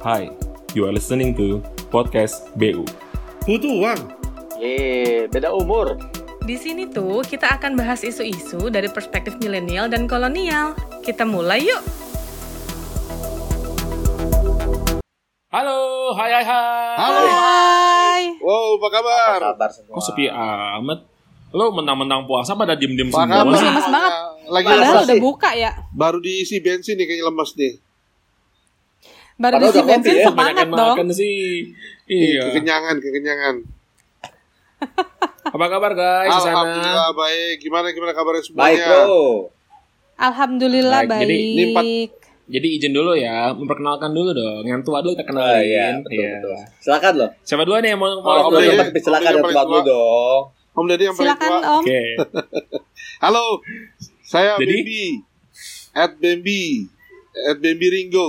Hi, you are listening to podcast BU. Butuh uang. Ye, beda umur. Di sini tuh kita akan bahas isu-isu dari perspektif milenial dan kolonial. Kita mulai yuk. Halo, hai hai hai. Halo. Hai. Wow, apa kabar? Apa kabar semua? Kok sepi amat? Lo mentang-mentang puasa pada diem-diem semua? Lemes, lemes banget. Lagi Padahal lemas udah buka ya. Baru diisi bensin nih kayaknya lemas nih. Baru diisi bensin ya, semangat dong. makan sih. Iya. Kekenyangan, kekenyangan. Apa kabar guys di sana? Alhamdulillah baik. Gimana gimana kabarnya Baik semuanya? bro. Alhamdulillah Baik, jadi baik. ini empat- Jadi izin dulu ya, memperkenalkan dulu dong. Yang tua dulu kita Oh kenalin. iya, betul Iya. betul. Silakan loh. Siapa duluan nih yang mau Oh, mau Om Om Deddy. Silakan Om Deddy yang paling tua dulu dong. Om Deddy yang paling Silakan tua. Om. Oke. Halo. Saya Jadi? Bambi. At Bambi. At Bambi Ringo.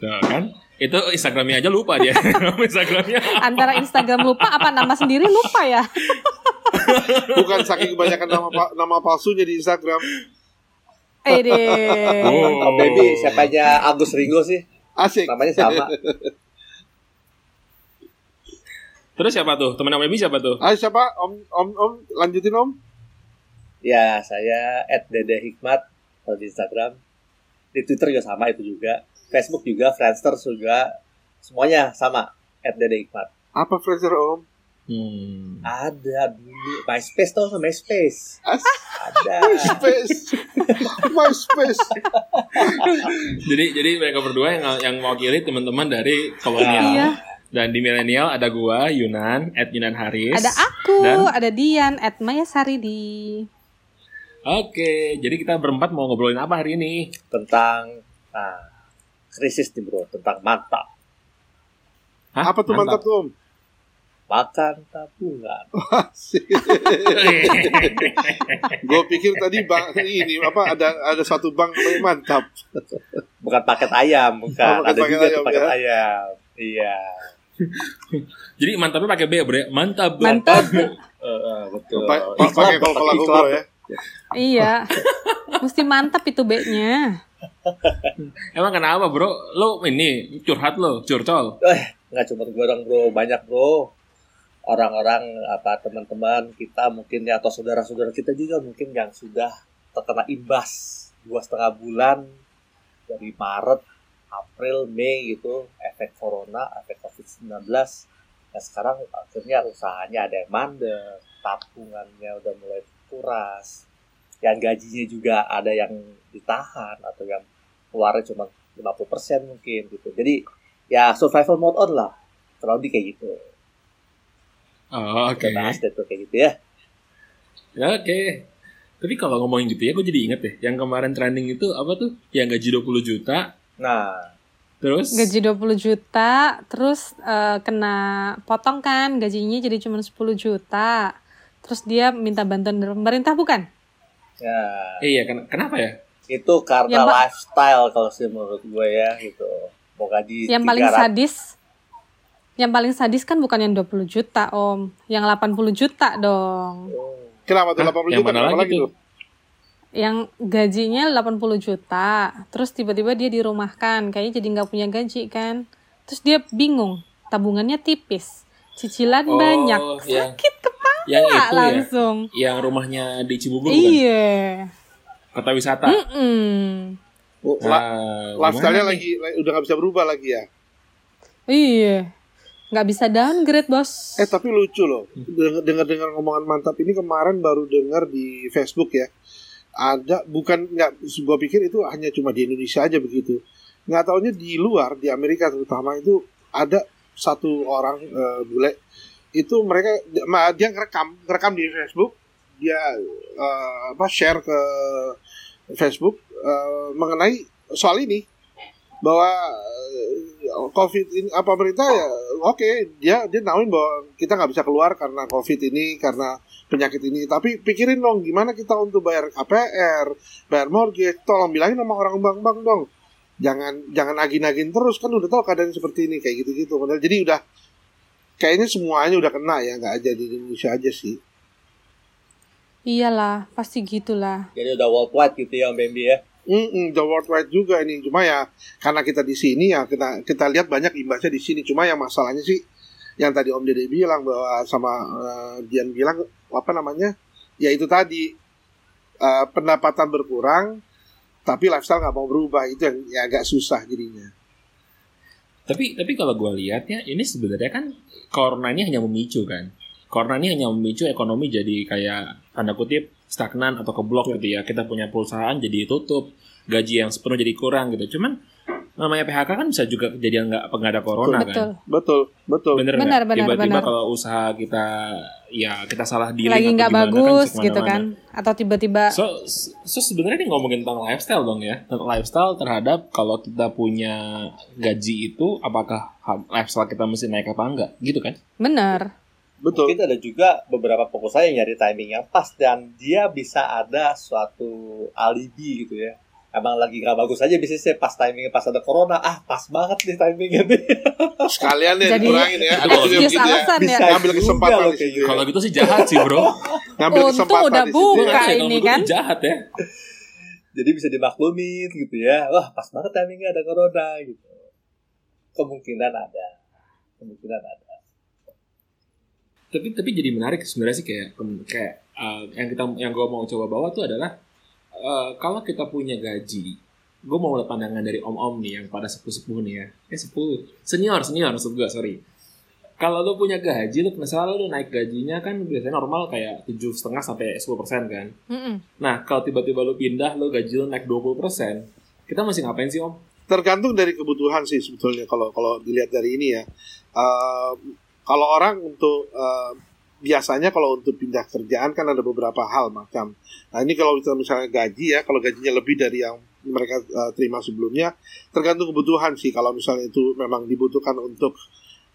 Tuh kan? Itu Instagramnya aja lupa dia. Instagramnya. Antara Instagram lupa apa nama sendiri lupa ya? Bukan saking kebanyakan nama nama palsunya di Instagram. Eh deh. Oh. Om Baby, siapanya Agus Ringo sih? Asik. Namanya sama. Terus siapa tuh? Temen Baby siapa tuh? Ah siapa? Om Om Om lanjutin Om. Ya, saya at Dede Hikmat kalau di Instagram. Di Twitter juga sama itu juga. Facebook juga, Friendster juga. Semuanya sama at Dede Hikmat. Apa Fraser Om? Hmm. Ada dulu MySpace tau nggak MySpace? As Ada. MySpace. MySpace. Jadi jadi mereka berdua yang yang mewakili teman-teman dari kolonial. Iya. Dan di milenial ada gua Yunan, at Yunan Haris. Ada aku, Dan- ada Dian, at Maya Saridi. Oke, jadi kita berempat mau ngobrolin apa hari ini? Tentang nah, krisis nih bro, tentang mantap. Hah? Apa tuh mantap tuh Om? Makan tabungan. Gue pikir tadi bank ini apa ada ada satu bank namanya mantap. Bukan paket ayam, Oh, bukan. bukan Ada paket juga ayam, paket ya. ayam. Iya. jadi mantapnya pakai B, Bre. Mantap. Mantap. Eh, eh, betul. Pakai iklan. kubur ya. Iya. Mesti mantap itu B-nya. Emang kenapa, Bro? Lo ini curhat lo, curcol. Eh, nggak cuma gue dong bro, banyak bro. Orang-orang apa teman-teman kita mungkin ya atau saudara-saudara kita juga mungkin yang sudah terkena imbas dua setengah bulan dari Maret, April, Mei gitu, efek corona, efek COVID-19. Nah sekarang akhirnya usahanya ada yang mandek, tabungannya udah mulai kuras, yang gajinya juga ada yang ditahan atau yang keluarnya cuma 50% mungkin gitu. Jadi ya survival mode on lah terlalu di kayak gitu Oh, oke. kita bahas deh tuh kayak gitu ya Ya, Oke. Tapi kalau ngomongin gitu ya, gue jadi inget deh. Yang kemarin trending itu apa tuh? Yang gaji 20 juta. nah Terus? Gaji 20 juta, terus eh, kena potong kan gajinya jadi cuma 10 juta. Terus dia minta bantuan dari pemerintah bukan? Ya Iya, ken- kenapa ya? itu karena Yang pa- lifestyle kalau sih menurut gue ya gitu mau gaji Yang paling 300 sadis yang paling sadis kan bukan yang 20 juta, Om. Yang 80 juta dong. Oh, Kenapa tuh Hah? 80 Yang juta? mana Kenapa lagi tuh? Yang gajinya 80 juta, terus tiba-tiba dia dirumahkan, kayaknya jadi nggak punya gaji kan. Terus dia bingung, tabungannya tipis, cicilan Oh, banyak, yang- sakit kepala Yang itu ya? langsung. Yang rumahnya di Cibubur kan? Iya. Kota wisata. Mm-mm. Oh, la- Nah, Lifestyle-nya nih? lagi lagi- udah gak bisa berubah lagi ya. Iya. Nggak bisa downgrade, bos. Eh tapi lucu loh. Dengar-dengar ngomongan mantap ini kemarin baru dengar di Facebook ya. Ada bukan nggak gua pikir itu hanya cuma di Indonesia aja begitu. Nggak taunya di luar di Amerika terutama itu ada satu orang eh, bule itu mereka dia ngerekam ngerekam di Facebook. Dia eh, apa share ke Facebook eh, mengenai soal ini. Bahwa eh, COVID ini apa pemerintah ya oke dia dia nauin bahwa kita nggak bisa keluar karena COVID ini karena penyakit ini. Tapi pikirin dong gimana kita untuk bayar KPR bayar mortgage tolong bilangin sama orang bank-bank dong. Jangan jangan nagih-nagih terus kan udah tahu keadaan seperti ini kayak gitu-gitu. Jadi udah kayaknya semuanya udah kena ya nggak aja di Indonesia aja sih. Iyalah, pasti gitulah. Jadi udah worldwide gitu ya Bambi ya. Mm-mm, the worldwide juga ini. Cuma ya karena kita di sini ya kita kita lihat banyak imbasnya di sini. Cuma yang masalahnya sih yang tadi Om Dede bilang bahwa sama uh, Dian bilang apa namanya? Ya itu tadi uh, pendapatan berkurang tapi lifestyle nggak mau berubah. Itu yang ya agak susah jadinya Tapi tapi kalau gue lihat ya ini sebenarnya kan corona ini hanya memicu kan. Corona ini hanya memicu ekonomi jadi kayak tanda kutip stagnan atau keblok gitu ya. Kita punya perusahaan jadi tutup, gaji yang sepenuh jadi kurang gitu. Cuman namanya PHK kan bisa juga kejadian nggak nggak ada corona Betul. kan. betul betul Bener nggak? Benar, benar, Tiba-tiba benar. kalau usaha kita ya kita salah diri Lagi nggak gimana bagus bisa gitu kan. Atau tiba-tiba So, so sebenarnya ini ngomongin tentang lifestyle dong ya. Tentang lifestyle terhadap kalau kita punya gaji itu apakah lifestyle kita mesti naik apa enggak gitu kan? benar. betul Mungkin ada juga beberapa pengusaha yang nyari timing yang pas dan dia bisa ada suatu alibi gitu ya. Emang lagi gak bagus aja bisnisnya pas timingnya pas ada corona. Ah pas banget nih timingnya nih. sekalian deh Jadi, kurangin ya ada Excuse juga begitu ya alasan ya. Bisa Ngambil kesempatan loh kayak gitu. Kalau gitu sih jahat sih bro. ngambil Untung kesempatan udah di situ buka. ya. Iya, ini kan. gitu jahat ya. Jadi bisa dimaklumin gitu ya. Wah pas banget timingnya ada corona gitu. Kemungkinan ada. Kemungkinan ada. Tapi tapi jadi menarik sebenarnya sih kayak kayak uh, yang kita yang gue mau coba bawa tuh adalah uh, kalau kita punya gaji, gue mau lihat pandangan dari om-om nih yang pada sepuh-sepuh nih ya, eh sepuh, senior senior maksud gue sorry. Kalau lu punya gaji, lu misalnya lu naik gajinya kan biasanya normal kayak tujuh setengah sampai 10 persen kan. Mm-mm. Nah kalau tiba-tiba lu pindah, lu gaji lu naik 20 persen, kita mesti ngapain sih om? tergantung dari kebutuhan sih sebetulnya kalau kalau dilihat dari ini ya Eh, kalau orang untuk eh, biasanya kalau untuk pindah kerjaan kan ada beberapa hal macam. Nah ini kalau misalnya gaji ya kalau gajinya lebih dari yang mereka eh, terima sebelumnya tergantung kebutuhan sih. Kalau misalnya itu memang dibutuhkan untuk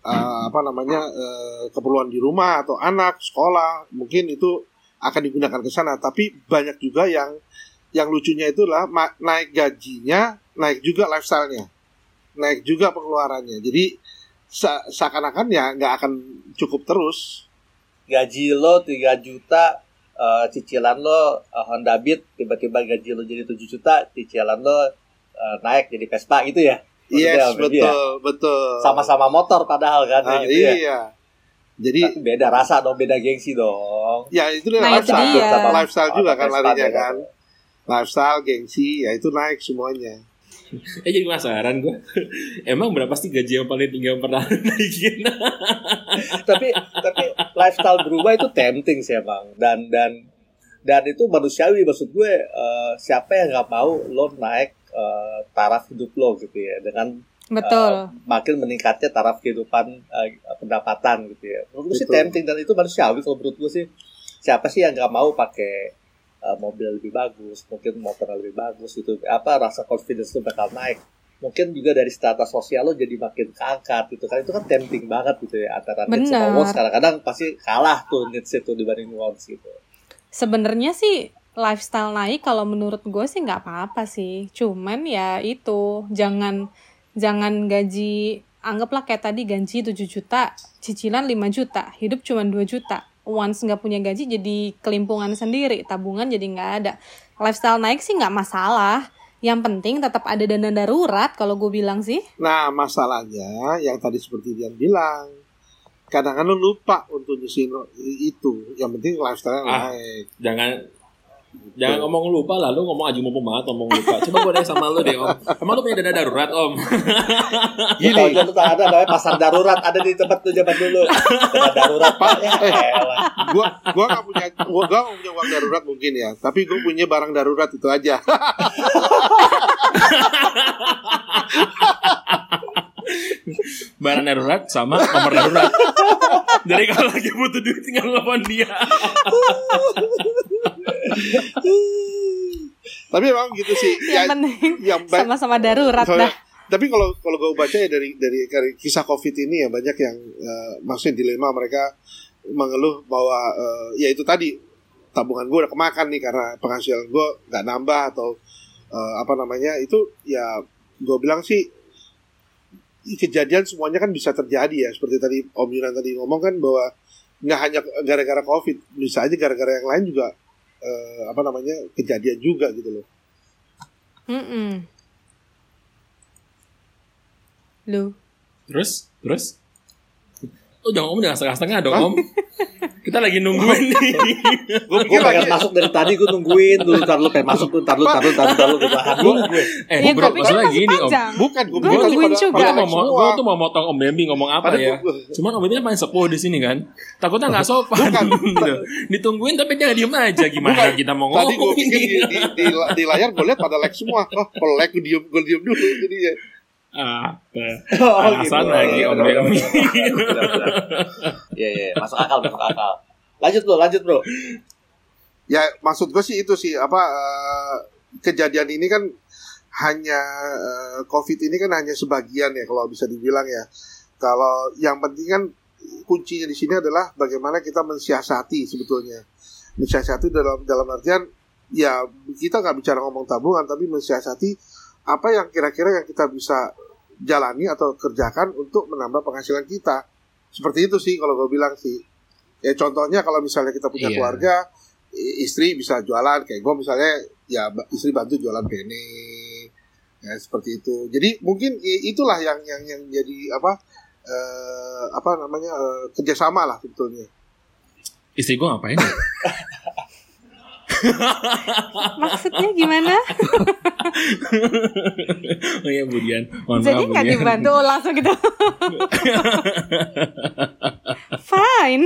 eh, apa namanya eh, keperluan di rumah atau anak sekolah mungkin itu akan digunakan ke sana. Tapi banyak juga yang yang lucunya itulah naik gajinya naik juga lifestyle-nya. Naik juga pengeluarannya. Jadi se- seakan-akan ya nggak akan cukup terus Gaji lo 3 juta eh, cicilan lo eh, Honda Beat tiba-tiba gaji lo jadi 7 juta cicilan lo eh, naik jadi Vespa gitu ya? Maksudnya yes ya? betul betul. Sama-sama motor padahal kan Ah, kayak gitu ya? iya. Jadi Tapi beda rasa dong beda gengsi dong. Ya itu dia Nah, itu lifestyle. dia. lifestyle juga kan Vespa larinya kan. tuh. lifestyle gengsi ya itu naik semuanya Eh jadi penasaran gue. Emang berapa sih gaji yang paling tinggi yang pernah naikin? tapi tapi lifestyle berubah itu tempting sih bang dan dan dan itu manusiawi maksud gue eh, siapa yang nggak mau lo naik eh, taraf hidup lo gitu ya dengan Betul. makin meningkatnya taraf kehidupan eh, pendapatan gitu ya menurut gue sih tempting dan itu manusiawi kalau menurut gue sih siapa sih yang nggak mau pakai eh, mobil lebih bagus mungkin motor lebih bagus gitu. Apa rasa confidence lo bakal naik. Mungkin juga dari status sosial lo jadi makin keangkat gitu kan. Itu kan tempting banget gitu ya antara needs sama wants kadang-kadang pasti kalah tuh needs itu dibanding wants gitu. Sebenarnya sih lifestyle naik kalau menurut gue sih nggak apa-apa sih. Cuman ya itu jangan jangan gaji anggaplah kayak tadi gaji 7 juta, cicilan 5 juta, hidup cuma 2 juta. Once nggak punya gaji jadi kelimpungan sendiri, tabungan jadi nggak ada. Lifestyle naik sih nggak masalah. Yang penting tetap ada dana darurat kalau gue bilang sih. nah masalahnya yang tadi seperti dia bilang kadang-kadang lupa untuk nyusun itu yang penting lifestyle Ah. naik Jangan Jangan ngomong lupa lah, lu ngomong aja mumpung banget ngomong lupa. Coba gue nanya sama lu deh om. Emang lu punya dana darurat om? Gini. Kalau itu ada namanya pasar darurat ada di tempat tuh zaman dulu. Pasar darurat pak. Ya, elah. gua gua nggak punya gua gua nggak punya uang darurat mungkin ya tapi gua punya barang darurat itu aja Barang darurat sama nomor darurat. Jadi kalau lagi butuh duit tinggal telepon dia. tapi emang gitu sih Yang ya, penting yang sama-sama darurat dah. tapi kalau kalau gue baca ya dari dari kisah covid ini ya banyak yang eh, maksudnya dilema mereka mengeluh bahwa eh, ya itu tadi tabungan gue udah kemakan nih karena penghasilan gue nggak nambah atau eh, apa namanya itu ya gue bilang sih kejadian semuanya kan bisa terjadi ya seperti tadi Om Yunan tadi ngomong kan bahwa nggak hanya gara-gara covid bisa aja gara-gara yang lain juga eh, apa namanya kejadian juga gitu loh Mm-mm. Lu. Terus, terus. Oh jangan om jangan setengah-setengah dong om. Kita lagi nungguin nih. Gue Gue pengen masuk dari tadi gue nungguin dulu ntar lu pengen masuk tuh ntar lu ntar lu ntar lu ntar lu gue dulu gue. Eh Ya, bro, tapi kan masalah masih gini om. Bukan, gue Gua nungguin juga. Gue tuh mau, gua tuh mau motong Om Bambi ngomong apa ya. gua- Cuman Om Bambi kan paling sepuh di sini kan. Takutnya nggak sopan. gitu. Ditungguin tapi dia diem aja. Gimana kita mau Tadi gue ngomong pikir di, ini? di, di, di layar gue lihat pada like semua. Oh, kalau like gue diem, gue diem dulu. Jadi ya. Apa? Oh, Alasan lagi, Om. Iya iya masuk akal masuk akal. Lanjut bro lanjut bro. Ya maksud gue sih itu sih apa eh, kejadian ini kan hanya eh, COVID ini kan hanya sebagian ya kalau bisa dibilang ya. Kalau yang penting kan kuncinya di sini adalah bagaimana kita mensiasati sebetulnya. Mensiasati dalam dalam artian ya kita nggak bicara ngomong tabungan tapi mensiasati apa yang kira-kira yang kita bisa jalani atau kerjakan untuk menambah penghasilan kita. Seperti itu sih kalau gue bilang sih. Ya contohnya kalau misalnya kita punya Iya. keluarga, istri bisa jualan kayak gue misalnya ya istri bantu jualan pene ya seperti itu jadi mungkin itulah yang yang yang jadi apa eh, apa namanya eh, kerjasama lah sebetulnya Istri gue ngapain ya? Maksudnya gimana? oh iya Budian. Mohon Jadi maaf, nggak Budian. dibantu oh, langsung gitu. Fine.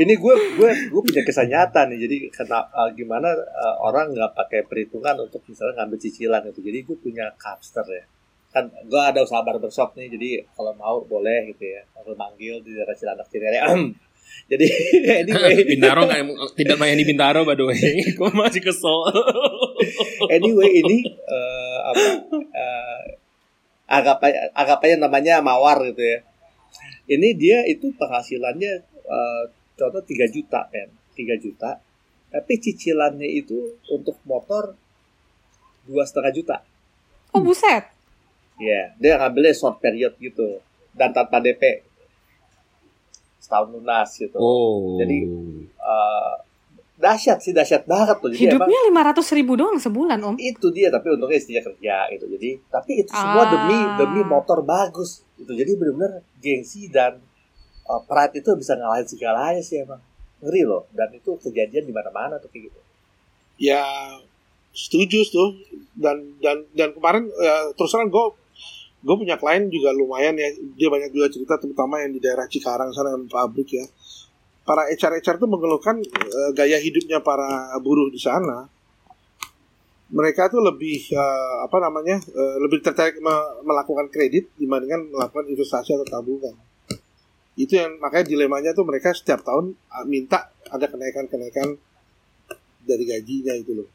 Ini gue gue gue punya kisah nyata nih. Jadi kena uh, gimana uh, orang nggak pakai perhitungan untuk misalnya ngambil cicilan itu. Jadi gue punya capster ya. Kan gue ada usaha barbershop nih. Jadi kalau mau boleh gitu ya. Kalau manggil di daerah Cilandak Cinere. Jadi anyway, Bintaro nggak tidak main di Bintaro by the way. Gue masih kesel. anyway ini eh, apa eh, anggap anggap aja namanya mawar gitu ya ini dia itu penghasilannya eh, contoh 3 juta kan 3 juta tapi cicilannya itu untuk motor dua setengah juta Oh buset. ya dia ngambilnya short period gitu dan tanpa DP setahun lunas gitu. Oh. Jadi, Eh, dahsyat sih dahsyat banget tuh jadi Hidupnya lima ratus ribu doang sebulan om. itu dia tapi untungnya istrinya kerja gitu. Jadi tapi itu semua Ah. demi demi motor bagus gitu. Jadi benar-benar gengsi dan uh, pride itu bisa ngalahin segalanya sih emang. Ngeri loh. Dan itu kejadian di mana-mana tuh kayak gitu. Ya setuju tuh. Dan dan dan kemarin ya, terus terang gue gue punya klien juga lumayan ya. Dia banyak juga cerita terutama yang di daerah Cikarang sana yang pabrik ya. Para HR HR tuh mengeluhkan eh, gaya hidupnya para buruh di sana. Mereka tuh lebih eh, apa namanya eh, lebih tertarik me- melakukan kredit dibandingkan melakukan investasi atau tabungan. Itu yang makanya dilemanya tuh mereka setiap tahun ah, minta ada kenaikan kenaikan dari gajinya itu loh.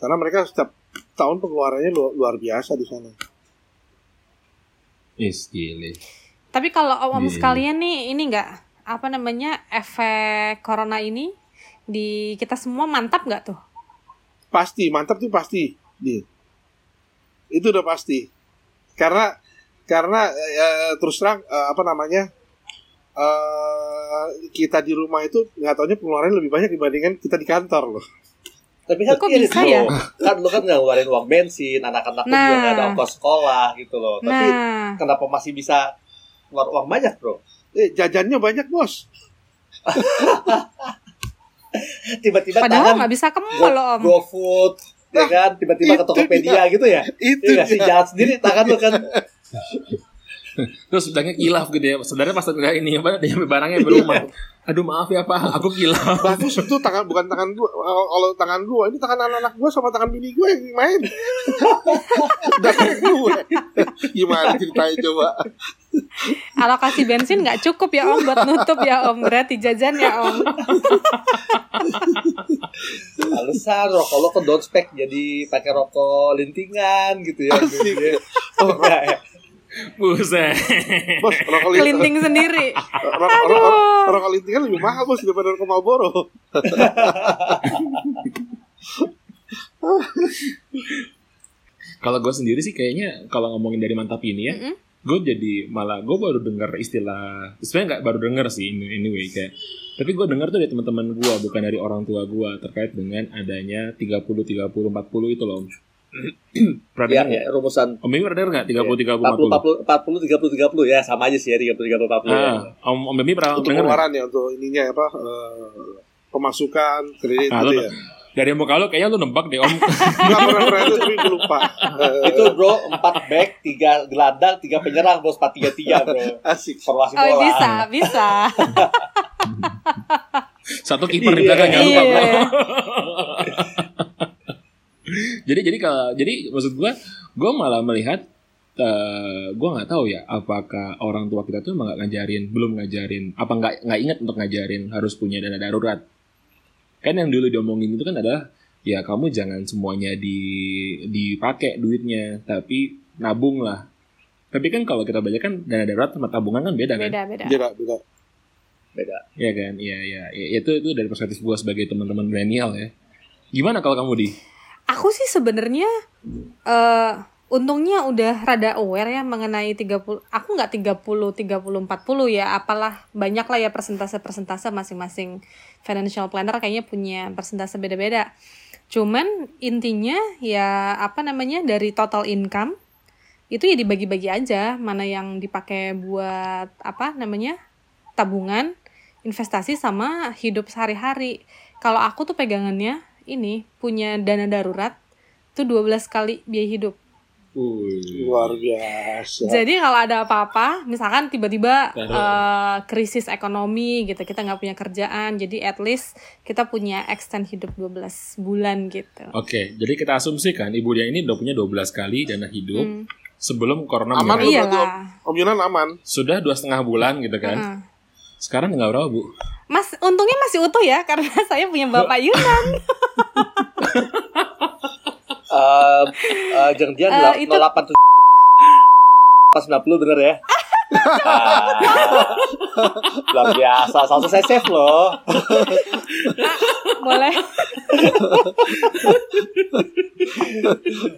Karena mereka setiap tahun pengeluarannya lu- luar biasa di sana Is gile. Tapi kalau om-om sekalian nih ini nggak apa namanya efek corona ini di kita semua mantap nggak tuh? pasti mantap tuh pasti Di. itu udah pasti karena karena eh, terus terang eh, apa namanya eh kita di rumah itu nggak taunya pengeluarannya lebih banyak dibandingkan kita di kantor loh tapi kan Kok irit bisa loh. ya? kan lu kan nggak ngeluarin uang bensin anak-anak pun juga Nah. nggak ada ongkos sekolah gitu loh tapi Nah, kenapa masih bisa keluar uang banyak bro eh, jajannya banyak bos tiba-tiba padahal nggak bisa ke mall loh om. GoFood ya kan tiba-tiba ke Tokopedia gitu ya itu Iya nggak sih dia. jalan sendiri tangan lu kan Terus sebenarnya kilaf gitu ya. Sebenarnya pas udah ini apa dia barangnya berumah. Aduh maaf ya Pak, aku kilaf. bagus itu tangan bukan tangan gua kalau tangan gua ini tangan anak-anak gua sama tangan bini gua yang main udah kayak gue gimana ceritanya coba Alokasi bensin nggak cukup ya om buat nutup ya om. Berarti jajan ya om. Alasan rokok lo ke spek jadi pakai rokok lintingan gitu ya. Asik. Oh, enggak ya. Buset. bos rokok linting Kelinting sendiri. Rokok linting kan lebih mahal bos daripada rokok Marlboro Kalau gue sendiri sih kayaknya kalau ngomongin dari mantap ini ya, Mm-mm. gue jadi malah gue baru dengar istilah sebenarnya nggak baru dengar sih ini anyway kayak tapi gue dengar tuh dari teman-teman gue bukan dari orang tua gue terkait dengan adanya 30 30 40 itu loh. Pernah Ya, ya, rumusan Om Bemi pernah dengar nggak? 30 30 40 50. 40 40 30 30 ya sama aja sih ya 30 30 40. ya. Ah, Om Om Bemi pernah untuk pengeluaran ya untuk ininya apa eh, pemasukan kredit Ah, gitu ya. Dari muka lu kayaknya lu nebak deh Om. Nggak pernah pernah itu tapi gue lupa. Itu bro 4 back, 3 gelandang, 3 penyerang bos 4 3 3 bro. asik. Formasi Oh bola. bisa, bisa. Satu kiper di Iya. belakang jangan lupa, Bro. Jadi jadi kalau jadi maksud gua gua malah melihat eh gua nggak tahu ya apakah orang tua kita tuh emang nggak ngajarin belum ngajarin apa nggak nggak ingat untuk ngajarin harus punya dana darurat. Kan yang dulu diomongin itu kan adalah ya kamu jangan semuanya di dipakai duitnya tapi nabung lah. Tapi kan kalau kita belajar kan dana darurat sama tabungan kan beda, kan? Beda, beda. Beda, beda. Beda. Iya kan? Iya iya. Ya, itu itu dari perspektif gua sebagai teman-teman milenial ya. Gimana kalau kamu di Aku sih sebenarnya eh untungnya udah rada aware ya mengenai 30 aku nggak 30 30 40 ya apalah banyak lah ya persentase-persentase masing-masing financial planner kayaknya punya persentase beda-beda. Cuman intinya ya apa namanya dari total income itu ya dibagi-bagi aja mana yang dipakai buat apa namanya tabungan, investasi sama hidup sehari-hari. Kalau aku tuh pegangannya ini punya dana darurat tuh 12 kali biaya hidup. Luar biasa. Jadi kalau ada apa-apa, misalkan tiba-tiba eh, krisis ekonomi gitu, kita nggak punya kerjaan, jadi at least kita punya extend hidup 12 bulan gitu. Oke, jadi kita asumsikan ibu dia ini udah punya 12 kali dana hidup Hmm. sebelum corona Aman menyerang. berarti Iyalah. Om Yunan aman. Sudah dua setengah bulan gitu kan. Heeh. Sekarang nggak berapa bu? Mas, untungnya masih utuh ya karena saya punya bapak Yunan. Eh eh, jangan dia Eh, itu- 08 pas 90 bener ya. Ah, luar biasa, selalu saya save loh. Boleh.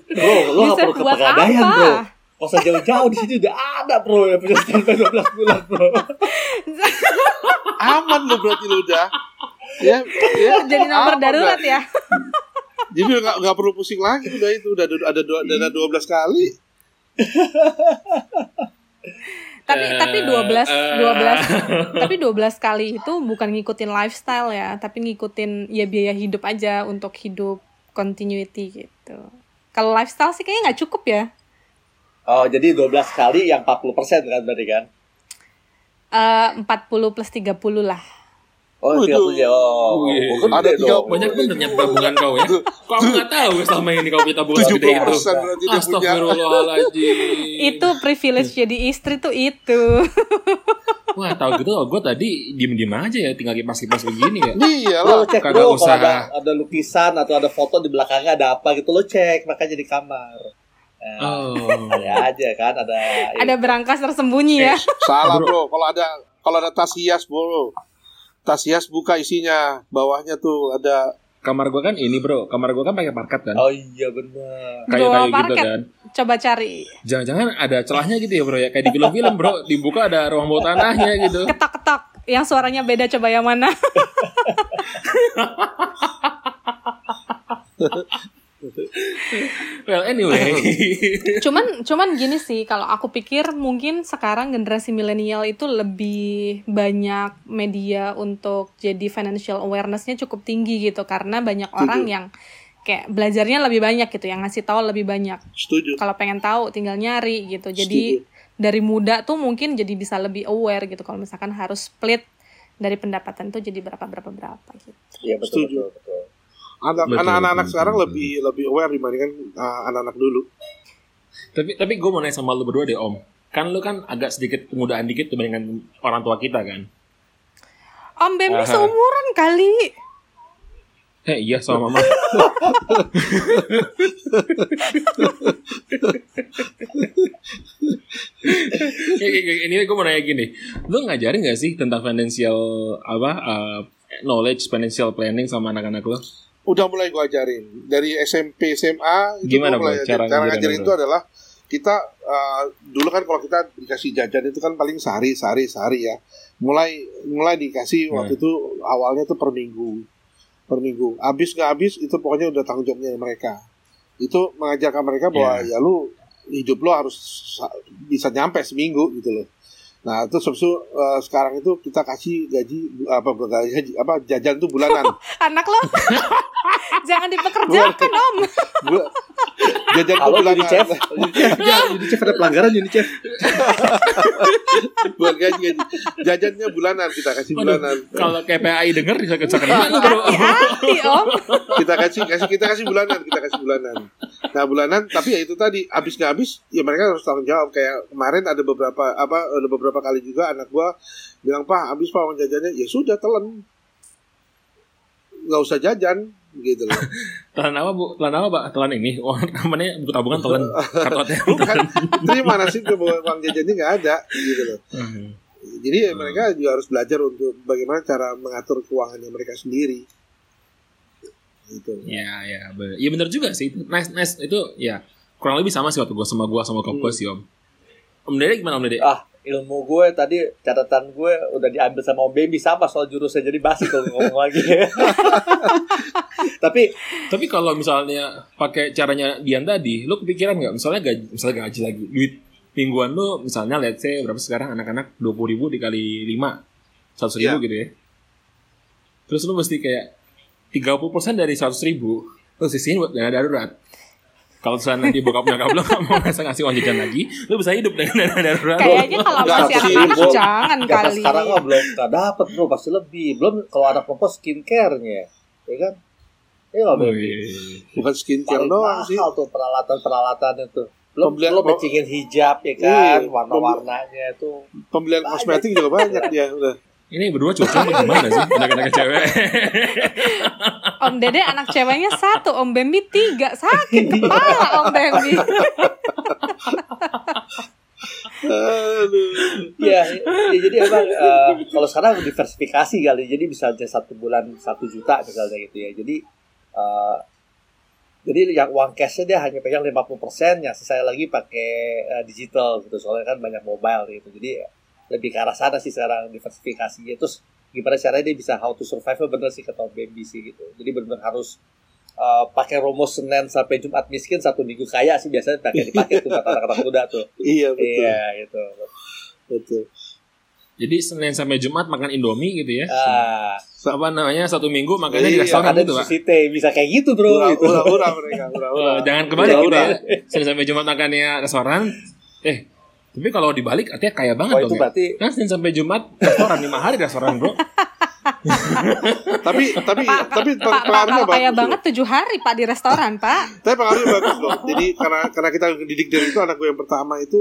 Bro, lo Bisa gak perlu ke pegadaian bro. Gak usah jauh-jauh di sini udah ada bro yang punya standby 12 bulan bro. Aman lu berarti lu udah. Ya, ya. Jadi nomor aman darurat dah. ya. Jadi nggak nggak perlu pusing lagi udah itu udah ada ada dua- dana 12 kali. tapi Eh, tapi 12 eh. 12 tapi 12 kali itu bukan ngikutin lifestyle ya tapi ngikutin ya biaya hidup aja untuk hidup continuity gitu kalau lifestyle sih kayaknya nggak cukup ya Oh jadi 12 kali yang 40% kan berarti kan? Eh 40 plus 30 lah Oh, Waduh. 30 ya. Oh, oh, gede Ada dong. tiga Banyak bener nyet tabungan kau ya. Kok aku nggak tahu selama ini kau punya tabungan segede itu. 70% berarti dia punya. Astagfirullahaladzim. itu privilege jadi istri tuh itu Wah tahu gitu gue tadi diem-diem aja ya tinggal kipas-kipas begini ya. Iya Lo cek Kagak bro, usah. kalau ada, ada lukisan atau ada foto di belakangnya ada apa gitu lo cek makanya di kamar. Nah, Oh. Ada aja kan ada. ada berangkas tersembunyi ya Salah bro. Kalau ada kalau ada tas hias bro. Tas hias buka isinya. Bawahnya tuh ada Kamar gue kan ini bro, kamar gue kan pakai parket kan. Oh iya benar. Bawah Kayu-kayu gitu parket. kan. coba cari Jangan-jangan ada celahnya gitu ya bro ya. Kayak di film-film bro, dibuka ada ruang bawah tanahnya gitu. ketok-ketok yang suaranya beda coba yang mana Well anyway. cuman cuman gini sih kalau aku pikir mungkin sekarang generasi milenial itu lebih banyak media untuk jadi financial awarenessnya cukup tinggi gitu karena banyak orang yang kayak belajarnya lebih banyak gitu yang ngasih tahu lebih banyak setuju. kalau pengen tahu tinggal nyari gitu jadi dari muda tuh mungkin jadi bisa lebih aware gitu kalau misalkan harus split dari pendapatan tuh jadi berapa berapa berapa gitu Iya betul Setuju. betul betul. Anak-anak sekarang betul. lebih lebih aware dibandingkan uh, anak-anak dulu. tapi tapi gue mau nanya sama lu berdua deh om. Kan lu kan agak sedikit kemudahan dikit dibandingkan orang tua kita kan. Om Bem ini Aha. seumuran kali Eh iya sama mama. Ini gue mau nanya gini, lu ngajarin gak sih tentang financial apa uh, knowledge financial planning sama anak-anak lu? Udah mulai gua ajarin dari SMP SMA. itu Gimana, mulai cara cara ngajarin itu? itu adalah kita uh, dulu kan kalau kita dikasih jajan itu kan paling sehari sehari sehari ya. Mulai mulai dikasih Hmm. waktu itu awalnya tuh per minggu per minggu. Habis nggak habis itu pokoknya udah tanggung jawabnya mereka. itu mengajarkan mereka bahwa Iya. ya lu hidup lo harus sa- bisa nyampe seminggu gitu loh nah terus habis itu eh, sekarang itu kita kasih gaji apa bukan gaji apa jajan tuh bulanan Anak lo jangan dipekerjakan om. Jajan tuh Halo bulanan Unicef. ya, Unicef ada pelanggaran Unicef. bukan gaji gaji jajannya bulanan kita kasih bulanan Kalau KPAI denger bisa bro. Hati-hati om. kita kasih kasih kita kasih bulanan kita kasih bulanan nah bulanan tapi ya itu tadi habis nggak habis ya mereka harus tanggung jawab kayak kemarin ada beberapa apa ada beberapa kali juga anak gua bilang pak habis pak uang jajannya ya sudah telan nggak usah jajan gitu loh Telan apa, Bu? Telan apa, Pak? Telan ini. Oh, namanya buku tabungan telan. Kartu ATM. bukan terima nasib ke bahwa uang jajannya nggak ada gitu loh Hmm. jadi ya mereka juga harus belajar untuk bagaimana cara mengatur keuangannya mereka sendiri gitu Ya, ya, be- iya bener juga sih. Nice, nice itu ya kurang lebih sama sih waktu gue sama gue sama kop gue sih om. Om Dede gimana Om Dede? Ah, ilmu gue tadi catatan gue udah diambil sama Om Baby sama soal jurusnya jadi basi kalau ngomong lagi. Tapi Tapi kalau misalnya pakai caranya Dian tadi, lu kepikiran nggak? Misalnya gaji, misalnya gaji lagi, duit mingguan lu misalnya let's say berapa sekarang anak-anak dua puluh ribu dikali lima, seratus ribu Iya. gitu ya. Terus lu mesti kayak 30% dari seratus ribu, lu sisihin buat dana darurat. Kalau misalnya nanti bokap nyokap lu nggak mau ngasih ngasih uang jajan lagi, lu bisa hidup dengan dana darurat. Kayaknya kalau Nggak masih sih, anak-anak jangan Kata kali. sekarang mah belum nggak dapet bro pasti lebih. Belum kalau anak perempuan skincare-nya ya kan? Iya Oh, baby iya. bukan skincare doang sih. mahal tuh peralatan peralatan itu. Belum Pembelian- belum matchingin hijab ya kan? Iya, warna-warnanya itu. pembelian kosmetik juga banyak dia udah Ini berdua apa gimana sih? Anak-anak cewek. Om Dede anak ceweknya satu, Om Bambi tiga. Sakit kepala Om Bambi. Ya, ya, jadi emang eh, kalau sekarang diversifikasi kali jadi bisa aja satu bulan satu juta misalnya gitu ya jadi eh, jadi yang uang cashnya dia hanya pegang 50% yang sisanya lagi pakai eh, digital gitu soalnya kan banyak mobile gitu jadi lebih ke arah sana sih sekarang diversifikasinya terus gimana caranya dia bisa how to survive bener sih kata Baby sih gitu jadi benar harus eh, pakai rumus Senin sampai Jumat miskin satu minggu kaya sih biasanya pakai dipakai tuh kata anak-anak muda tuh iya betul iya gitu betul Jadi Senin sampai Jumat makan Indomie gitu ya. ah Apa namanya satu minggu makannya di Iya, restoran ada gitu di pak. Bisa kayak gitu bro Ura, gitu. ura, ura mereka, ura, ura. Oh, jangan kebalik Ura, gitu ya. Senin sampai Jumat makannya restoran. Eh, tapi kalau dibalik artinya kaya banget Oh dong itu ya. berarti Kan Senin sampai Jumat restoran lima hari restoran bro. Tapi tapi Pak, tapi Pak, Pak, pengaruhnya kalau kaya bagus. banget tujuh hari Pak di restoran Pak. Tapi pengaruhnya bagus loh. Jadi karena karena kita didik dari itu anak gue yang pertama itu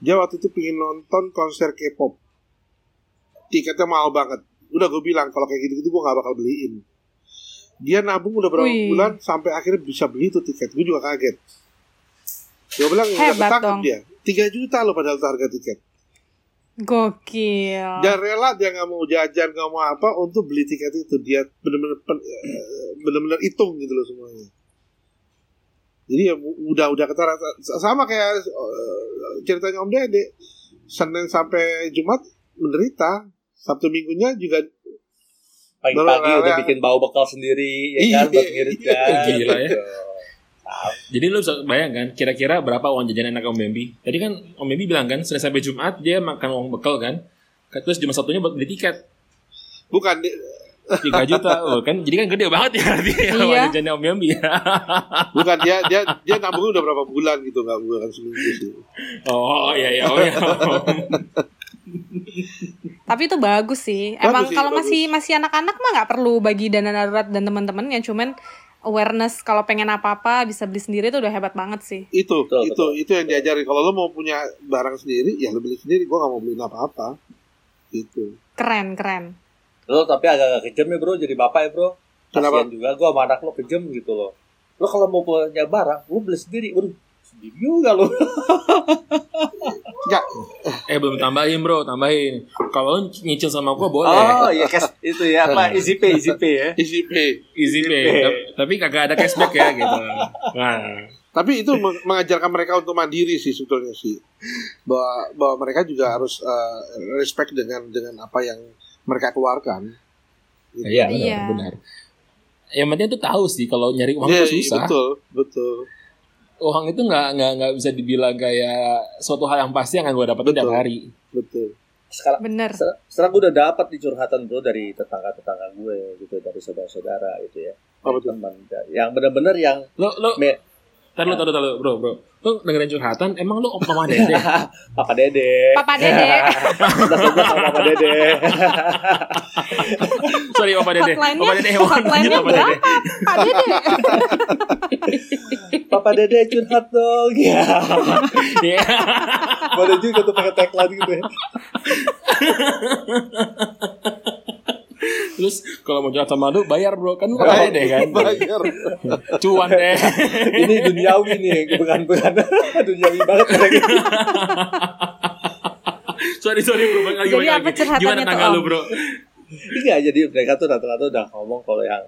dia waktu itu pingin nonton konser K-pop. Tiketnya mahal banget. Udah gue bilang kalau kayak gitu-gitu gue gak bakal beliin. Dia nabung udah berapa Wih. bulan sampai akhirnya bisa beli itu tiket. Gue juga kaget. Gue bilang nggak Hebat dong. dia. 3 juta loh padahal harga tiket. Gokil. Dia rela dia nggak mau jajan nggak mau apa untuk beli tiket itu dia benar-benar eh, benar-benar hitung gitu loh semuanya. Jadi ya u- udah udah ketara sama kayak eh, ceritanya Om Dede Senin sampai Jumat menderita Sabtu Minggunya juga pagi-pagi udah bikin bau bekal sendiri ya Iya, kan buat ngirit kan. Gila ya. Jadi lu bisa bayangkan kira-kira berapa uang jajan anak Om Bambi? Tadi kan Om Bambi bilang kan Senin sampai Jumat dia makan uang bekal kan. Terus Jumat satunya buat beli tiket bukan di- 3 juta. Oh, kan jadi kan gede banget ya artinya Iya. uang jajannya Om Bambi ya. bukan dia dia dia nabung udah berapa bulan gitu nggak bukan seminggu sih. Oh iya iya oh iya. Tapi itu bagus sih. Bagus Emang sih, kalau bagus. masih masih anak-anak mah nggak perlu bagi dana darurat dan teman-temannya. Cuman awareness kalau pengen apa-apa bisa beli sendiri itu udah hebat banget sih. Itu Betul, itu itu yang diajarin kalau lo mau punya barang sendiri ya lo beli sendiri. Gua nggak mau beliin apa-apa. Gitu. Keren keren. Lo tapi agak-agak kejam ya bro jadi bapak ya bro. Kenapa? Kasian juga gue sama anak lo kejam gitu loh. Lo kalau mau punya barang, lo beli sendiri. Waduh, sendiri juga lo. Enggak, eh belum tambahin bro, tambahin. Kalau lu nyicil sama gua boleh. Oh iya cash itu ya apa easy pay easy pay ya. easy pay. Easy pay. pay. Tapi- Tapi kagak ada cashback ya gitu. Nah, Tapi itu meng- mengajarkan mereka untuk mandiri sih sebetulnya sih. Bahwa bahwa mereka juga harus uh, respect dengan dengan apa yang mereka keluarkan. Gitu. iya benar, Iya. benar. Yang penting tuh tahu sih kalau nyari uang Iya, tuh susah. Betul, betul. Uang itu nggak nggak nggak bisa dibilang kayak suatu hal yang pasti yang akan gue dapetin tiap hari. betul sekarang Bener. se- sekarang gue udah dapat di curhatan bro dari tetangga tetangga gue gitu dari saudara-saudara gitu ya tuh? teman yang benar-benar yang Lo lo Me- Taruh, taruh, taruh, bro, bro. Lo dengerin curhatan, emang lo om mama dede? Papa Dede Papa Dede. Udah sebut sama Papa Dede Sorry, papa dede. Papa dede hewan. hotline-nya Papa dede. berapa? Pak Dede. Papa Dede curhat dong ya Iya. boleh juga tuh pakai tagline gitu ya Terus kalau mau sama lu bayar bro, kan lu papa dede kan? bayar Cuan deh. ini duniawi nih bukan bukan duniawi banget kayak gitu. sorry, sorry bro, balik lagi, Jadi apa curhatannya Gimana tuh, tangga Om? lu bro? Iya, jadi mereka tuh rata-rata udah ngomong kalau yang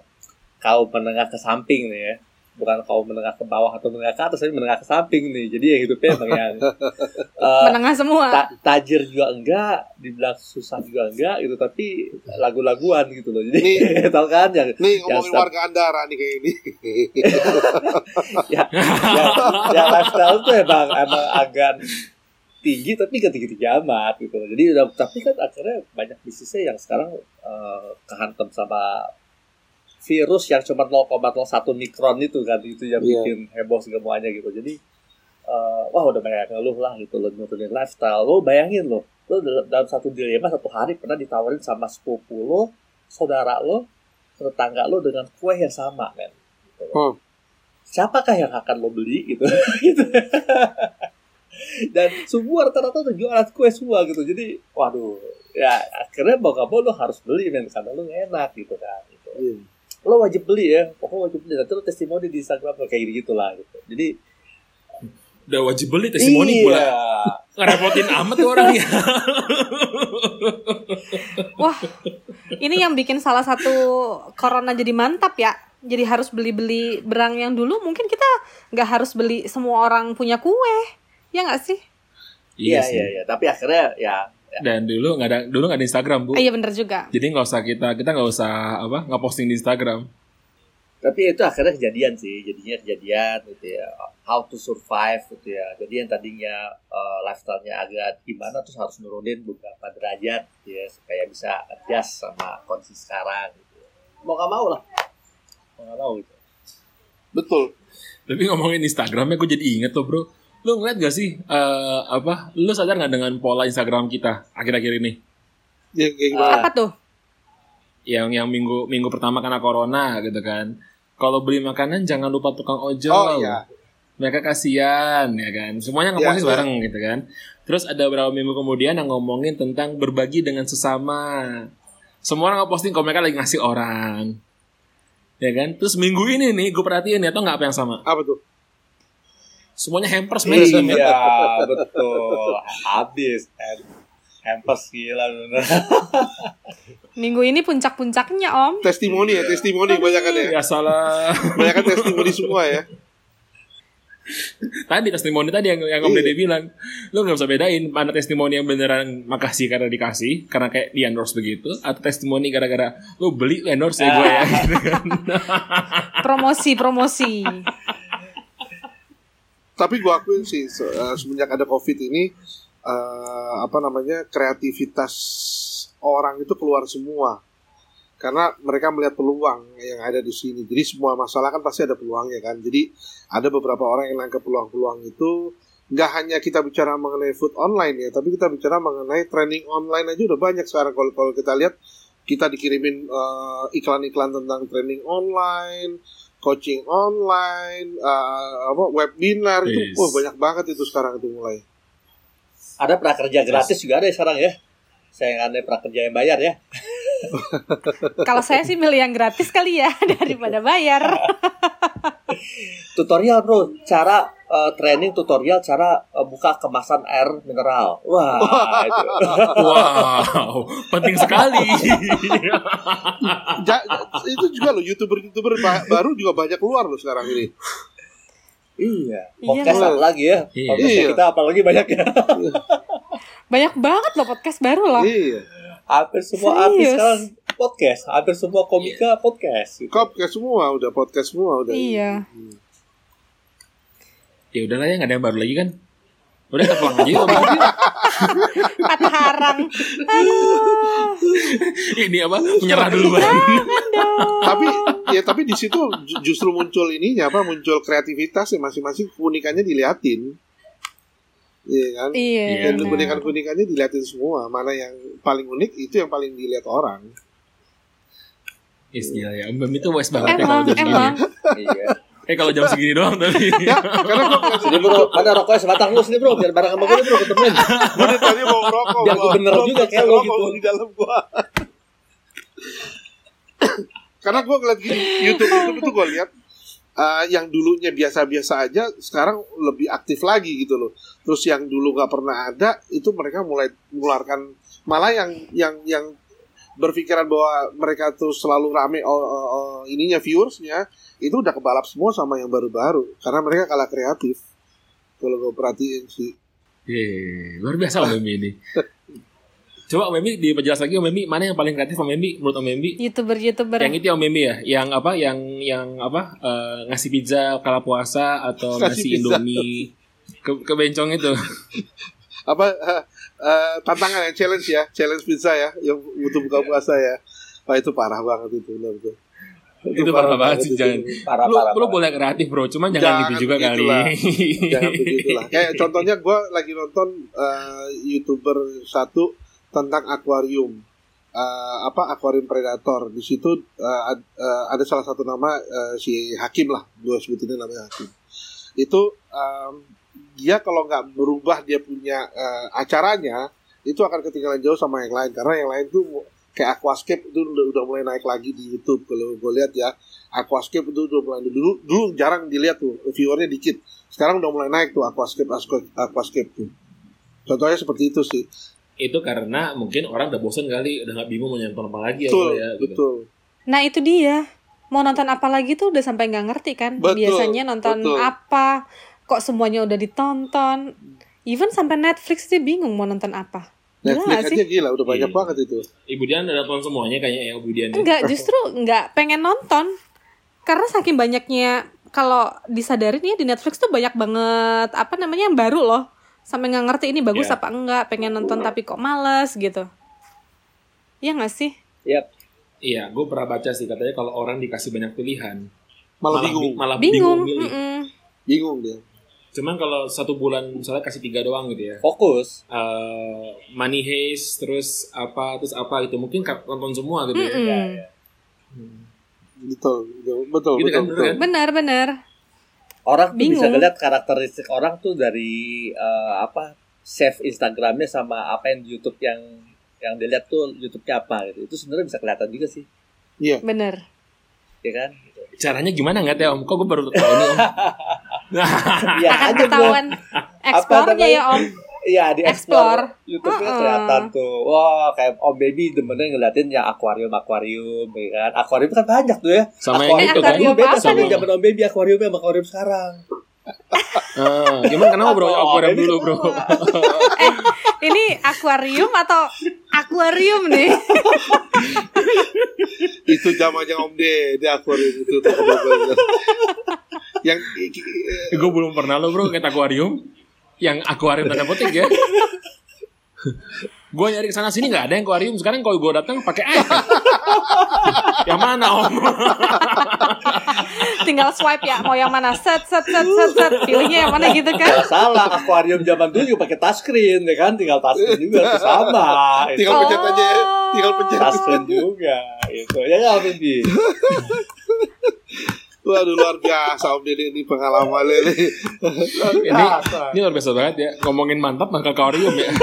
kaum menengah ke samping nih ya. Bukan kaum menengah ke bawah atau menengah ke atas, tapi menengah ke samping nih. Jadi yang hidupnya emang yang eh, Menengah semua. ta- tajir juga enggak, dibilang susah juga enggak gitu, tapi lagu-laguan gitu loh. Jadi tau kan yang nih yang ngomongin warga Andara nih kayak ini ya, ya, ya lifestyle tuh emang emang agak tinggi tapi gak tinggi tinggi amat gitu loh. Jadi udah tapi kan akhirnya banyak bisnisnya yang sekarang eh, kehantam sama virus yang cuma 0,01 mikron itu kan itu yang Iya. bikin heboh semuanya gitu. Jadi eh, wah udah banyak ngeluh lah gitu loh nurunin lifestyle. Lo bayangin loh, lo dalam, satu dilema satu hari pernah ditawarin sama sepupu lo, saudara lo, tetangga lo dengan kue yang sama men. Gitu. Hmm. Siapakah yang akan lo beli gitu? Gitu. Dan semua rata-rata tuh jualan kue semua gitu. Jadi waduh ya akhirnya mau gak mau lo harus beli men karena lo enak gitu kan. Gitu. Iya. Lo wajib beli ya, pokoknya wajib beli. Nanti lo testimoni di Instagram lo kayak gitu lah gitu. Jadi Udah wajib beli testimoni iya. pula. Ngerepotin amat tuh orang ya. Wah, ini yang bikin salah satu corona jadi mantap ya. Jadi harus beli-beli berang yang dulu mungkin kita nggak harus beli semua orang punya kue. Ya nggak sih? Iya sih. iya iya. Tapi akhirnya ya Dan dulu nggak ada dulu nggak ada Instagram bu. Iya bener juga. Jadi nggak usah kita kita nggak usah apa nggak posting di Instagram. tapi itu akhirnya kejadian sih jadinya kejadian gitu ya how to survive gitu ya jadi yang tadinya eh, lifestyle-nya agak gimana terus harus nurunin beberapa derajat gitu ya supaya bisa adjust sama kondisi sekarang gitu ya. mau gak mau lah mau gak mau gitu betul Tapi ngomongin Instagramnya gue jadi inget tuh bro. Lu ngeliat gak sih eh, apa? Lu sadar nggak dengan pola Instagram kita akhir-akhir ini? ya kayak gimana Apa tuh? Yang yang minggu minggu pertama karena corona gitu kan. Kalau beli makanan jangan lupa tukang ojol. oh iya Mereka kasihan ya kan. Semuanya ngepost Iya, bareng gitu kan. Terus ada beberapa minggu kemudian yang ngomongin tentang berbagi dengan sesama. Semua orang ngeposting kalau mereka lagi ngasih orang. Ya kan? Terus minggu ini nih gue perhatiin ya tau nggak apa yang sama? apa tuh Semuanya hampers men. iya betul habis hampers gila bener Minggu ini puncak-puncaknya om. testimoni ya testimoni banyak kan ya Ya salah. banyak kan testimoni semua ya tadi testimoni tadi yang yang Om Iya. Dede bilang, lu nggak bisa bedain mana testimoni yang beneran makasih karena dikasih, karena kayak di endorse begitu, atau testimoni gara-gara lu beli endorse ya gue ya. gitu kan. Promosi, promosi. Tapi gua akuin sih se- eh, semenjak ada covid ini eh, apa namanya kreativitas orang itu keluar semua. Karena mereka melihat peluang yang ada di sini. Jadi semua masalah kan pasti ada peluangnya kan. Jadi ada beberapa orang yang nangkep peluang-peluang itu. Nggak hanya kita bicara mengenai food online ya tapi kita bicara mengenai training online aja udah banyak sekarang. Kalau kalau kita lihat kita dikirimin eh, iklan-iklan tentang training online coaching online eh, apa webinar itu Yes. wah banyak banget itu sekarang itu mulai. Ada prakerja gratis juga ada ya sekarang ya. Saya nggak ada prakerja yang bayar ya. Kalau saya sih milih yang gratis kali ya daripada bayar. tutorial bro. Cara eh, training tutorial cara eh, buka kemasan air mineral. Wah itu. Wow, penting sekali. Ja- itu juga loh youtuber-youtuber ba- baru juga banyak keluar loh sekarang ini. Iya. Iya, podcast apa lagi ya. Iya. Podcastnya Iya. kita apalagi banyak ya. Banyak banget loh podcast baru loh. iya. Hampir semua artis sekarang podcast. Hampir semua komika podcast. Gitu. podcast semua udah podcast semua udah. Iya. Ya udahlah ya nggak ada yang baru lagi kan? Udah kita pulang aja yuk patah harang. Ini apa? Menyerah duluan tapi ya tapi di situ ju- justru muncul ininya apa? Muncul kreativitas ya masing-masing keunikannya diliatin. Iya kan? Iya. Iya. dan benar. keunikan-keunikannya diliatin semua. Mana yang paling unik itu yang paling dilihat orang. Yes, gila ya. Om Bam itu wes banget ya kalau emang jam segini emang. Iya. Eh kalau jam segini doang tapi ya karena ngeliat Sini bro, mana rokoknya sebatang lu sini bro, biar bareng sama gue nih, bro, ketemuin. gue dari tadi mau ngerokok Biar gua gua. bener Gua juga kayak lo gitu. di dalam gua karena gue ngeliat gini YouTube YouTube itu gue lihat eh, yang dulunya biasa-biasa aja sekarang lebih aktif lagi gitu loh terus yang dulu nggak pernah ada itu mereka mulai mengeluarkan malah yang yang yang berpikiran bahwa mereka tuh selalu rame oh, oh, oh, ininya viewersnya itu udah kebalap semua sama yang baru-baru. Karena mereka kalah kreatif. Kalau gue perhatiin sih. Yeay, luar biasa Om Memi ini. Coba Om Memi diperjelas lagi Om Memi mana yang paling kreatif Om Memi menurut Om Memi youtuber youtuber yang itu Om Memi ya? Yang apa? Yang yang apa? Eh, ngasih pizza kala puasa atau Ngasih ngasih. Indomie. Ke, ke bencong itu. Apa eh, eh, tantangan ya challenge ya challenge pizza ya yang butuh buka puasa ya Wah itu parah banget itu benar betul. itu parah banget sih itu. jangan Parah, lu, parah, lu parah. boleh kreatif bro cuman jangan, gitu juga kali. Jangan begitulah. Kayak contohnya gue lagi nonton eh, youtuber satu tentang akuarium. Eh, apa akuarium predator di situ eh, ad- eh, ada salah satu nama eh, si Hakim lah gue sebutinnya namanya Hakim itu em, dia kalau nggak berubah dia punya eh, acaranya itu akan ketinggalan jauh sama yang lain. Karena yang lain tuh kayak Aquascape itu udah, udah mulai naik lagi di YouTube. Kalau gue lihat ya Aquascape itu udah mulai dulu dulu jarang dilihat tuh viewernya dikit. Sekarang udah mulai naik tuh Aquascape Aquascape, Aquascape tuh. Contohnya seperti itu sih. Itu karena mungkin orang udah bosen kali udah nggak bingung mau nonton apa lagi betul apa ya gitu. betul. Nah itu dia. Mau nonton apa lagi tuh udah sampai nggak ngerti kan? Betul, biasanya nonton betul. apa kok semuanya udah ditonton even sampai Netflix dia bingung mau nonton apa Gila Netflix sih aja gila udah banyak Iya. banget itu Ibu Dian udah nonton semuanya kayaknya ya Ibu Dian ya. enggak justru nggak pengen nonton karena saking banyaknya kalau disadarin ya di Netflix tuh banyak banget apa namanya yang baru loh sampai nggak ngerti ini bagus Iya. apa enggak pengen nonton tapi kok males gitu ya nggak sih Yap. iya gue pernah baca sih katanya kalau orang dikasih banyak pilihan malah bi- bingung malah bingung, bingung milih. mm-mm. bingung dia cuman kalau satu bulan misalnya kasih tiga doang gitu ya Fokus. eh money heist terus apa terus apa gitu mungkin nonton semua gitu ya. Mm-mm. betul betul betul Gitu betul, kan, betul. kan? benar benar Orang tuh bisa ngeliat karakteristik orang tuh dari eh, apa save Instagramnya sama apa yang di YouTube yang yang dilihat tuh YouTube-nya apa gitu. Itu sebenarnya bisa kelihatan juga sih, benar ya kan? caranya gimana nggak ya om kok gue baru tahu ini om Akan aja bro. ketahuan eksplornya ya om Iya, di Explore. explore. YouTube-nya Uh-uh. kelihatan tuh. Wah, kayak Om Baby demennya ngeliatin yang akuarium-akuarium, ya kan? Akuarium kan banyak tuh ya. sama yang Eh, itu kan akuarium beda apa sama nih? zaman Om Baby akuariumnya sama akuarium sekarang. Eh, gimana kenapa bro Oh, akuarium dulu bro eh ini akuarium atau akuarium nih itu zamannya Om De di akuarium itu tuh yang gue belum pernah lo bro kayak akuarium. Yang akuarium tanda petik ya. Gue nyari ke sana sini nggak ada yang akuarium. Sekarang kalau gue datang pakai iPad yang mana om? Tinggal swipe ya mau yang mana? Set set set set set. Pilihnya yang mana gitu kan? Gak salah, akuarium zaman dulu juga pakai touchscreen, ya kan? Tinggal touchscreen juga, itu sama. Itu tinggal pencet aja ya tinggal pencet. Touchscreen juga, itu. Ya nggak, Om Baby? Waduh luar biasa Om Dede ini pengalamannya nih ini ini luar biasa banget ya ngomongin mantap maka akuarium ya.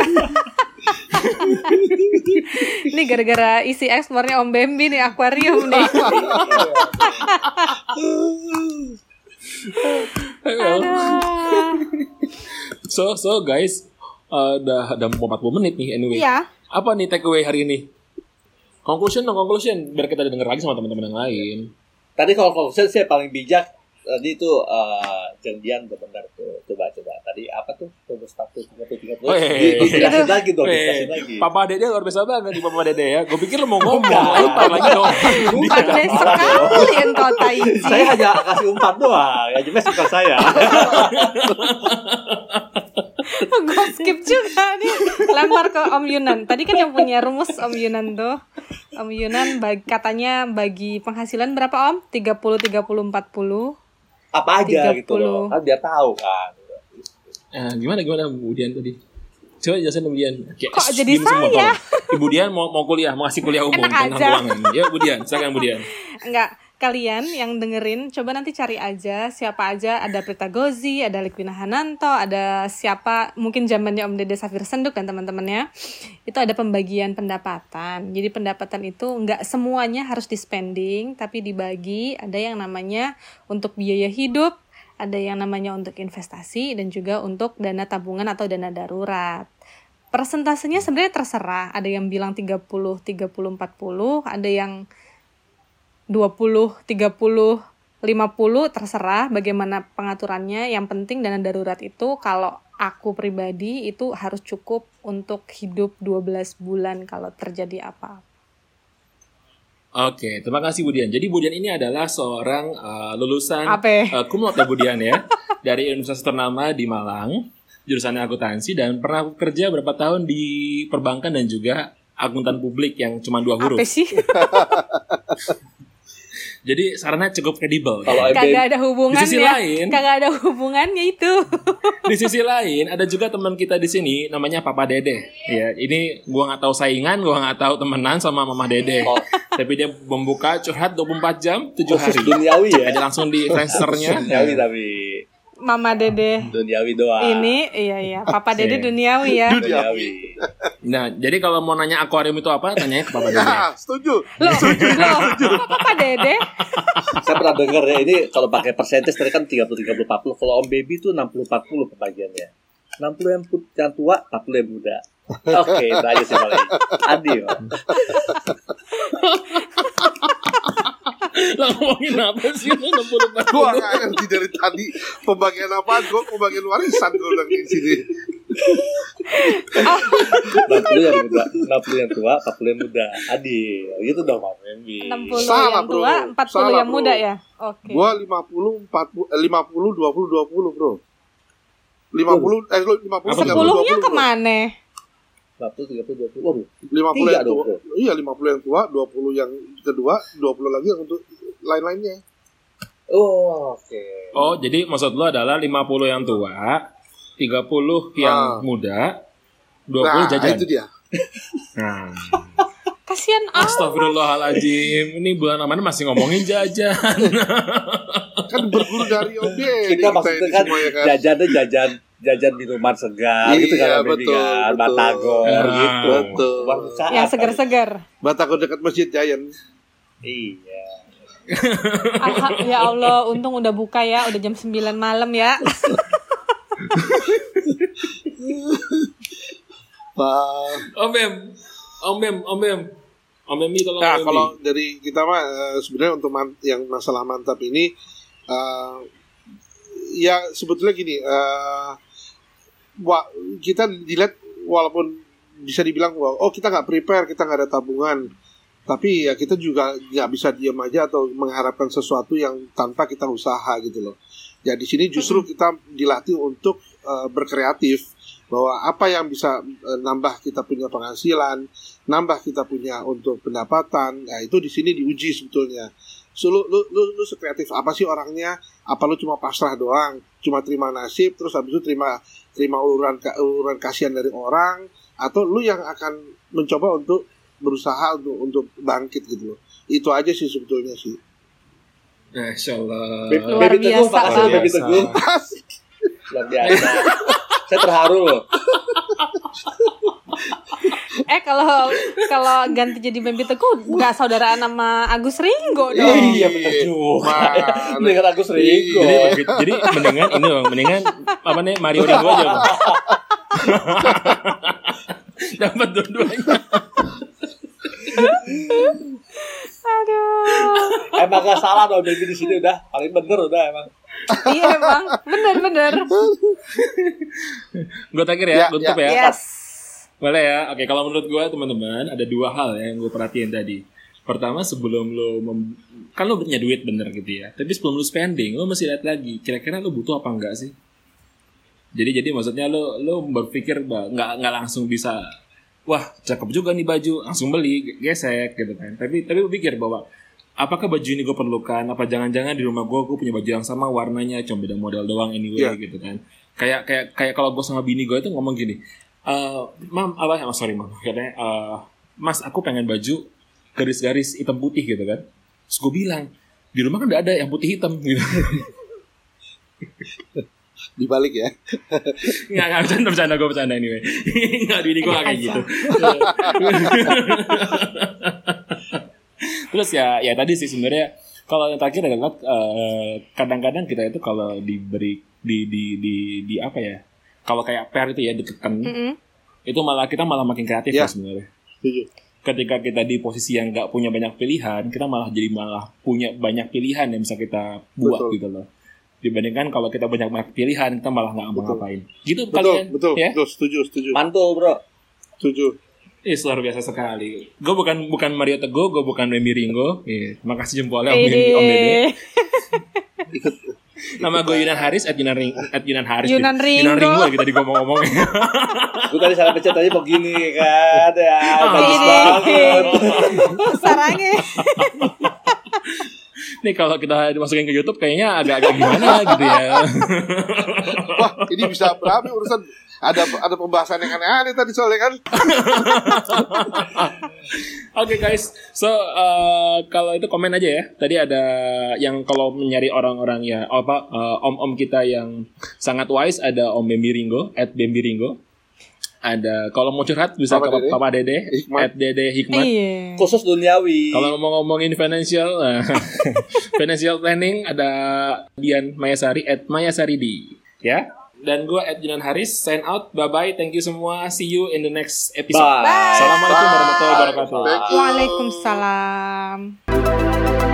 Ini gara-gara isi eksplornya om Bambi nih akuarium nih. So so guys eh, udah udah mau 40 menit nih anyway. Iya. Apa nih takeaway hari ini? Conclusion dong conclusion. Biar kita denger lagi sama teman-teman yang lain Tadi kalau conclusion saya paling bijak, tadi itu eh, janjian benar tuh. Coba, coba. tadi apa tuh umur satu tiga puluh tiga puluh dijelasin lagi dong dijelasin lagi Papa Dede luar biasa banget di Papa Dede ya. Gue pikir lo mau ngomong, lupa lagi dong. Pandai sekali engkau Taiji. saya hanya kasih umpan doang ya jelas bukan saya gue skip juga nih lempar ke Om Yunan tadi kan yang punya rumus Om Yunan tuh Om Yunan bagi, katanya bagi penghasilan berapa Om 30 30 40 apa aja gitu 30. loh kan biar tahu kan Nah, gimana gimana Bu Dian tadi? Coba jelasin Bu Dian. Kayak, Kok jadi semua, saya? Ibu Dian mau mau kuliah, mau ngasih kuliah umum Enak tentang aja. keuangan. Ya Bu Dian, silakan Bu Dian. enggak kalian yang dengerin coba nanti cari aja siapa aja. Ada Prita Gozi ada Likwina Hananto ada siapa mungkin zamannya Om Dede Safir Senduk dan teman-temannya. Itu ada pembagian pendapatan. Jadi pendapatan itu enggak semuanya harus di spending tapi dibagi. Ada yang namanya untuk biaya hidup ada yang namanya untuk investasi dan juga untuk dana tabungan atau dana darurat. Persentasenya sebenarnya terserah. Ada yang bilang 30 30 40 ada yang 20, 30, 50 terserah bagaimana pengaturannya. Yang penting dana darurat itu kalau aku pribadi itu harus cukup untuk hidup 12 bulan kalau terjadi apa. Oke, terima kasih Bu Dian. Jadi Bu Dian ini adalah seorang uh, lulusan uh, cum laude Bu Dian ya dari universitas ternama di Malang, jurusannya akuntansi dan pernah kerja berapa tahun di perbankan dan juga akuntan publik yang cuma dua huruf. Apa sih? Jadi sarannya cukup kredibel. kalau MBM Kagak ada Di hubungannya. sisi lain, Kagak ada hubungannya itu. di sisi lain ada juga teman kita di sini namanya Papa Dede. Ya, ini gua nggak tahu saingan, gua nggak tahu temenan sama Mama Dede. Oh. Tapi dia membuka curhat 24 jam, 7 khusus hari. duniawi ya Aja langsung di friendsternya. duniawi tapi Mama Dede. Duniawi doang. Ini iya iya, Papa Dede duniawi ya. duniawi. Nah, jadi kalau mau nanya akuarium itu apa, tanyanya ke Papa Dede. Ya, setuju. Loh, loh, kok Papa Dede? saya pernah dengar ya ini kalau pakai persentis tadi kan 30 30 40 kalau om baby itu 60 40 pembagiannya. 60 yang, yang tua 40 yang muda. Oke itu aja sih paling. Adil Lo ngomongin apa sih? Lo 60 Gua nggak ngerti dari tadi pembagian apaan. Gua pembagian warisan gua bilang di sini. 60 yang muda 60 yang tua 40 yang muda adil gitu dong Om Baby 60 Salah, yang bro. tua, 40 Salah, yang bro. muda ya? Oke. Gua 50 40 eh, 50 20 20, Bro. 50 eh lu 50 Apa tuh? 30 Sepuluhnya 20, bro. ke mana? 40 30 20 waduh 50 Tiga yang dong, tua. bro. Iya, 50 yang tua, 20 yang kedua, 20 lagi yang untuk lain-lainnya. oh oke Oh, jadi maksud lo adalah 50 yang tua, 30 yang Ah. muda, 20 Nah, jajan. itu dia. Nah. Kasihan ah. Astagfirullahaladzim, ini bulan Ramadan masih ngomongin jajan. Kan berguru dari OB. kita maksudnya kan ya kan. jajannya jajan jajan minuman segar gitu Iya, kan Om Baby betul, kan betul. batagor Ah, gitu betul. Yang kali. segar-segar. Batagor dekat Masjid Giant. iya Alha- ya Allah, untung udah buka ya, udah jam 9 malam ya. Wah. Om Bem, Om Bem, Om Bem. Om Bem ini tolong Nah, Om kalau dari kita mah eh, sebenarnya untuk yang masalah mantap ini eh, ya sebetulnya gini, eh, wa- kita dilihat walaupun bisa dibilang oh kita nggak prepare, kita nggak ada tabungan, tapi ya kita juga nggak bisa diam aja atau mengharapkan sesuatu yang tanpa kita usaha gitu loh. Ya di sini justru kita dilatih untuk eh, berkreatif bahwa apa yang bisa eh, nambah kita punya penghasilan, nambah kita punya untuk pendapatan, nah itu di sini diuji sebetulnya. So, lu, lu, lu, lu sekreatif apa sih orangnya? Apa lu cuma pasrah doang, cuma terima nasib, terus habis itu terima terima uluran uluran kasihan dari orang, atau lu yang akan mencoba untuk berusaha untuk untuk bangkit gitu loh. Itu aja sih sebetulnya sih. Masya Allah. Baby, Luar Baby Teguh, makasih. Baby Teguh. Luar biasa. Saya terharu loh. Eh kalau kalau ganti jadi Bambi Teguh nggak saudaraan sama Agus Ringo dong. Iya bener juga. Mana? Dengan Agus Rigo. Jadi, jadi mendingan ini dong, mendingan apa nih Mario Rigo aja. Bang. Dapat dua-duanya. Aduh. Emang gak salah dong Baby di sini udah paling bener udah emang. iya bang bener bener Gue terakhir ya, Ya, tutup ya. ya. yes Boleh ya. Oke, kalau menurut gue teman-teman ada dua hal ya yang gue perhatiin tadi. Pertama sebelum lo mem- kan lo punya duit bener gitu ya. Tapi sebelum lo spending, lo mesti lihat lagi kira-kira lo butuh apa enggak sih. Jadi jadi maksudnya lo lo berpikir bah, nggak nggak langsung bisa wah cakep juga nih baju langsung beli gesek gitu kan. Tapi tapi lo pikir bahwa apakah baju ini gue perlukan? Apa jangan-jangan di rumah gue gue punya baju yang sama warnanya cuma beda model doang anyway Iya. gitu kan. Kayak kayak kayak kalau gue sama bini gue itu ngomong gini, eh mam apa oh, sorry mam katanya eh, mas aku pengen baju garis-garis hitam putih gitu kan terus gue bilang di rumah kan udah ada yang putih hitam gitu Dibalik ya. nggak nggak bercanda bercanda gue bercanda anyway nggak bini gue nggak kayak gitu terus ya ya tadi sih sebenarnya kalau yang terakhir adalah eh, kadang-kadang kita itu kalau diberi di di di di apa ya kalau kayak pair itu ya ditekan Mm-mm. itu malah kita malah makin kreatif Ya. ya sebenarnya Setuju. ketika kita di posisi yang nggak punya banyak pilihan, kita malah jadi malah punya banyak pilihan yang bisa kita buat Betul. gitu loh. Dibandingkan kalau kita banyak banyak pilihan, kita malah nggak ngapa-ngapain. Gitu Betul, kalian, betul, ya? betul, setuju, setuju. Mantul bro. Setuju. Ih, luar biasa sekali. Gue bukan bukan Mario Teguh, gue bukan Demi Ringo. Iya, terima kasih jempolnya Om, Dede. Nama gue Yunan Haris, at Yunan, Ring, at Yunan Haris. Yunan Yunan Ringo. Ringo lagi tadi gue ngomong-ngomong. Gue tadi salah pencet tadi mau gini kan ya. Oh, bagus banget. sarangnya Nih kalau kita dimasukin ke YouTube kayaknya agak-agak gimana gitu ya. Wah, ini bisa berapa urusan? Ada ada pembahasan yang aneh-aneh tadi soalnya kan. Oke guys, so uh, kalau itu komen aja ya. Tadi ada yang kalau mencari orang-orang ya apa uh, om-om kita yang sangat wise ada Om Bembi Ringo, at Bembi Ringo. Ada kalau mau curhat bisa Papa ke Dede. Papa Dede, Hikmat. at Dede Hikmat. iya Khusus duniawi. Kalau ngomong-ngomongin financial, uh, financial planning ada Dian Mayasari at Mayasari di ya. Dan gue at Junan Haris sign out. Bye bye. Thank you semua. See you in the next episode. Bye. Assalamualaikum warahmatullahi wabarakatuh. Waalaikumsalam